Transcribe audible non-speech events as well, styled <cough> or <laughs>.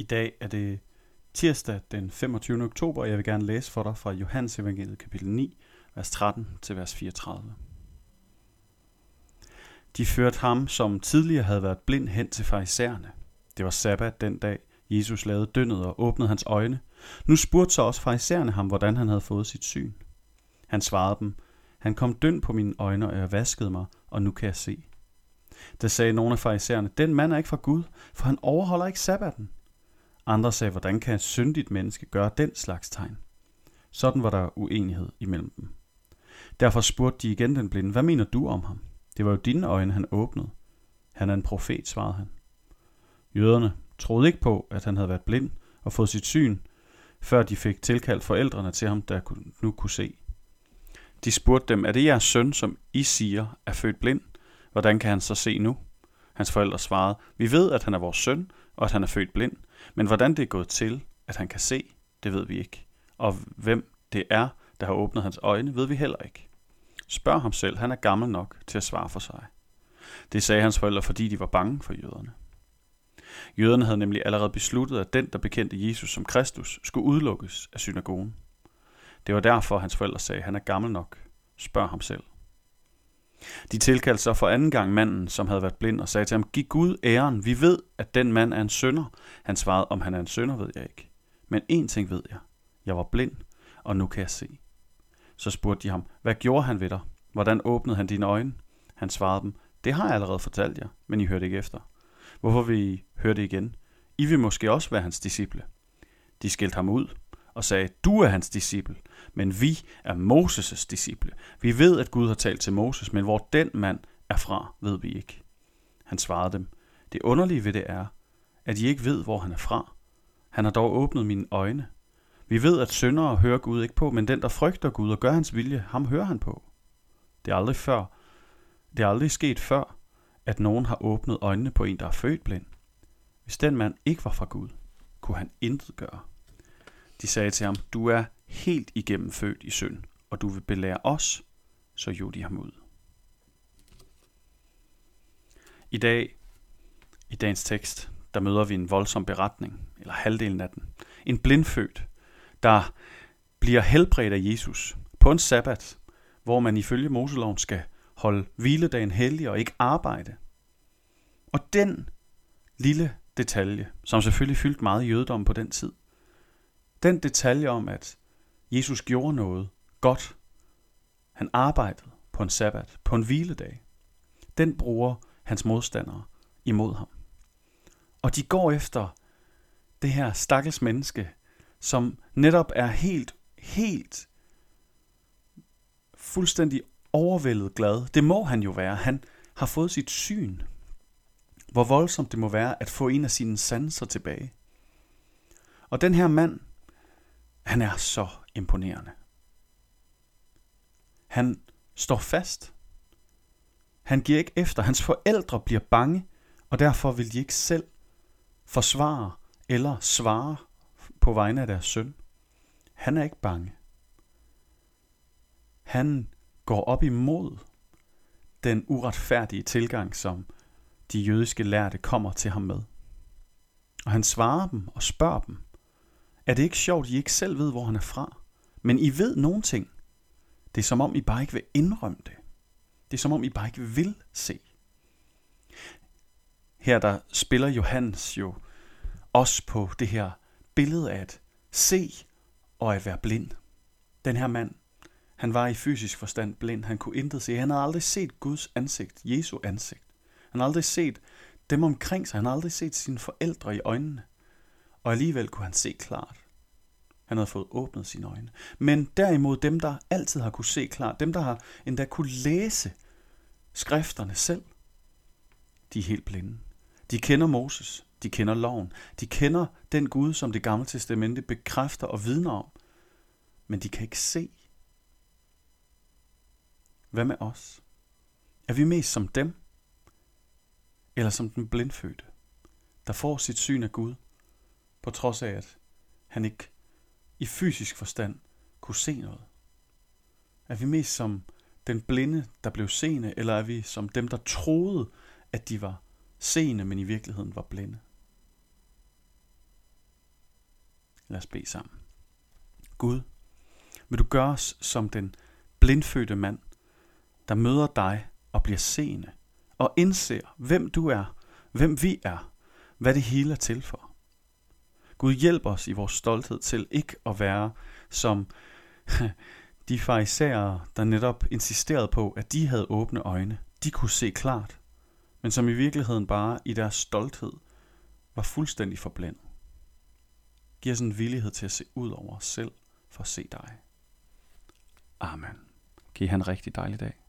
I dag er det tirsdag den 25. oktober, og jeg vil gerne læse for dig fra Johannes evangeliet kapitel 9, vers 13 til vers 34. De førte ham, som tidligere havde været blind, hen til farisæerne. Det var sabbat den dag, Jesus lavede dønnet og åbnede hans øjne. Nu spurgte så også farisæerne ham, hvordan han havde fået sit syn. Han svarede dem, han kom døn på mine øjne, og jeg vaskede mig, og nu kan jeg se. Da sagde nogle af farisæerne, den mand er ikke fra Gud, for han overholder ikke sabbaten. Andre sagde, hvordan kan et syndigt menneske gøre den slags tegn? Sådan var der uenighed imellem dem. Derfor spurgte de igen den blinde, hvad mener du om ham? Det var jo dine øjne, han åbnede. Han er en profet, svarede han. Jøderne troede ikke på, at han havde været blind og fået sit syn, før de fik tilkaldt forældrene til ham, der nu kunne se. De spurgte dem, er det jeres søn, som I siger er født blind? Hvordan kan han så se nu? Hans forældre svarede, vi ved, at han er vores søn, og at han er født blind. Men hvordan det er gået til, at han kan se, det ved vi ikke. Og hvem det er, der har åbnet hans øjne, ved vi heller ikke. Spørg ham selv, han er gammel nok til at svare for sig. Det sagde hans forældre, fordi de var bange for jøderne. Jøderne havde nemlig allerede besluttet, at den, der bekendte Jesus som Kristus, skulle udelukkes af synagogen. Det var derfor, hans forældre sagde, han er gammel nok. Spørg ham selv. De tilkaldte så for anden gang manden, som havde været blind, og sagde til ham, Giv Gud æren, vi ved, at den mand er en sønder. Han svarede, om han er en sønder, ved jeg ikke. Men én ting ved jeg. Jeg var blind, og nu kan jeg se. Så spurgte de ham, hvad gjorde han ved dig? Hvordan åbnede han dine øjne? Han svarede dem, det har jeg allerede fortalt jer, men I hørte ikke efter. Hvorfor vil I høre det igen? I vil måske også være hans disciple. De skældte ham ud og sagde, du er hans disciple, men vi er Moses' disciple. Vi ved, at Gud har talt til Moses, men hvor den mand er fra, ved vi ikke. Han svarede dem, det underlige ved det er, at I ikke ved, hvor han er fra. Han har dog åbnet mine øjne. Vi ved, at syndere hører Gud ikke på, men den, der frygter Gud og gør hans vilje, ham hører han på. Det er aldrig før. Det er aldrig sket før, at nogen har åbnet øjnene på en, der er født blind. Hvis den mand ikke var fra Gud, kunne han intet gøre. De sagde til ham, du er helt igennem født i synd, og du vil belære os, så jo de ham ud. I dag, i dagens tekst, der møder vi en voldsom beretning, eller halvdelen af den. En blindfødt, der bliver helbredt af Jesus på en sabbat, hvor man ifølge Moseloven skal holde hviledagen hellig og ikke arbejde. Og den lille detalje, som selvfølgelig fyldte meget i jødedommen på den tid, den detalje om, at Jesus gjorde noget godt, han arbejdede på en sabbat, på en hviledag, den bruger hans modstandere imod ham. Og de går efter det her stakkels menneske, som netop er helt, helt fuldstændig overvældet glad. Det må han jo være. Han har fået sit syn. Hvor voldsomt det må være at få en af sine sanser tilbage. Og den her mand, han er så imponerende. Han står fast. Han giver ikke efter. Hans forældre bliver bange, og derfor vil de ikke selv forsvare eller svare på vegne af deres søn. Han er ikke bange. Han går op imod den uretfærdige tilgang, som de jødiske lærte kommer til ham med. Og han svarer dem og spørger dem, er det ikke sjovt, at I ikke selv ved, hvor han er fra? Men I ved nogle ting. Det er som om, I bare ikke vil indrømme det. Det er som om, I bare ikke vil se. Her der spiller Johannes jo også på det her billede af at se og at være blind. Den her mand, han var i fysisk forstand blind. Han kunne intet se. Han havde aldrig set Guds ansigt, Jesu ansigt. Han havde aldrig set dem omkring sig. Han havde aldrig set sine forældre i øjnene. Og alligevel kunne han se klart. Han havde fået åbnet sine øjne. Men derimod dem, der altid har kunne se klart, dem, der har endda kunne læse skrifterne selv, de er helt blinde. De kender Moses, de kender loven, de kender den Gud, som det gamle testamente bekræfter og vidner om, men de kan ikke se. Hvad med os? Er vi mest som dem? Eller som den blindfødte, der får sit syn af Gud, på trods af at han ikke i fysisk forstand kunne se noget? Er vi mest som den blinde, der blev seende, eller er vi som dem, der troede, at de var seende, men i virkeligheden var blinde? Lad os bede sammen. Gud, vil du gøre os som den blindfødte mand, der møder dig og bliver seende, og indser, hvem du er, hvem vi er, hvad det hele er til for. Gud hjælp os i vores stolthed til ikke at være som <laughs> de farisæere, der netop insisterede på, at de havde åbne øjne. De kunne se klart, men som i virkeligheden bare i deres stolthed var fuldstændig forblændet. Giv os en villighed til at se ud over os selv for at se dig. Amen. Giv han en rigtig dejlig dag.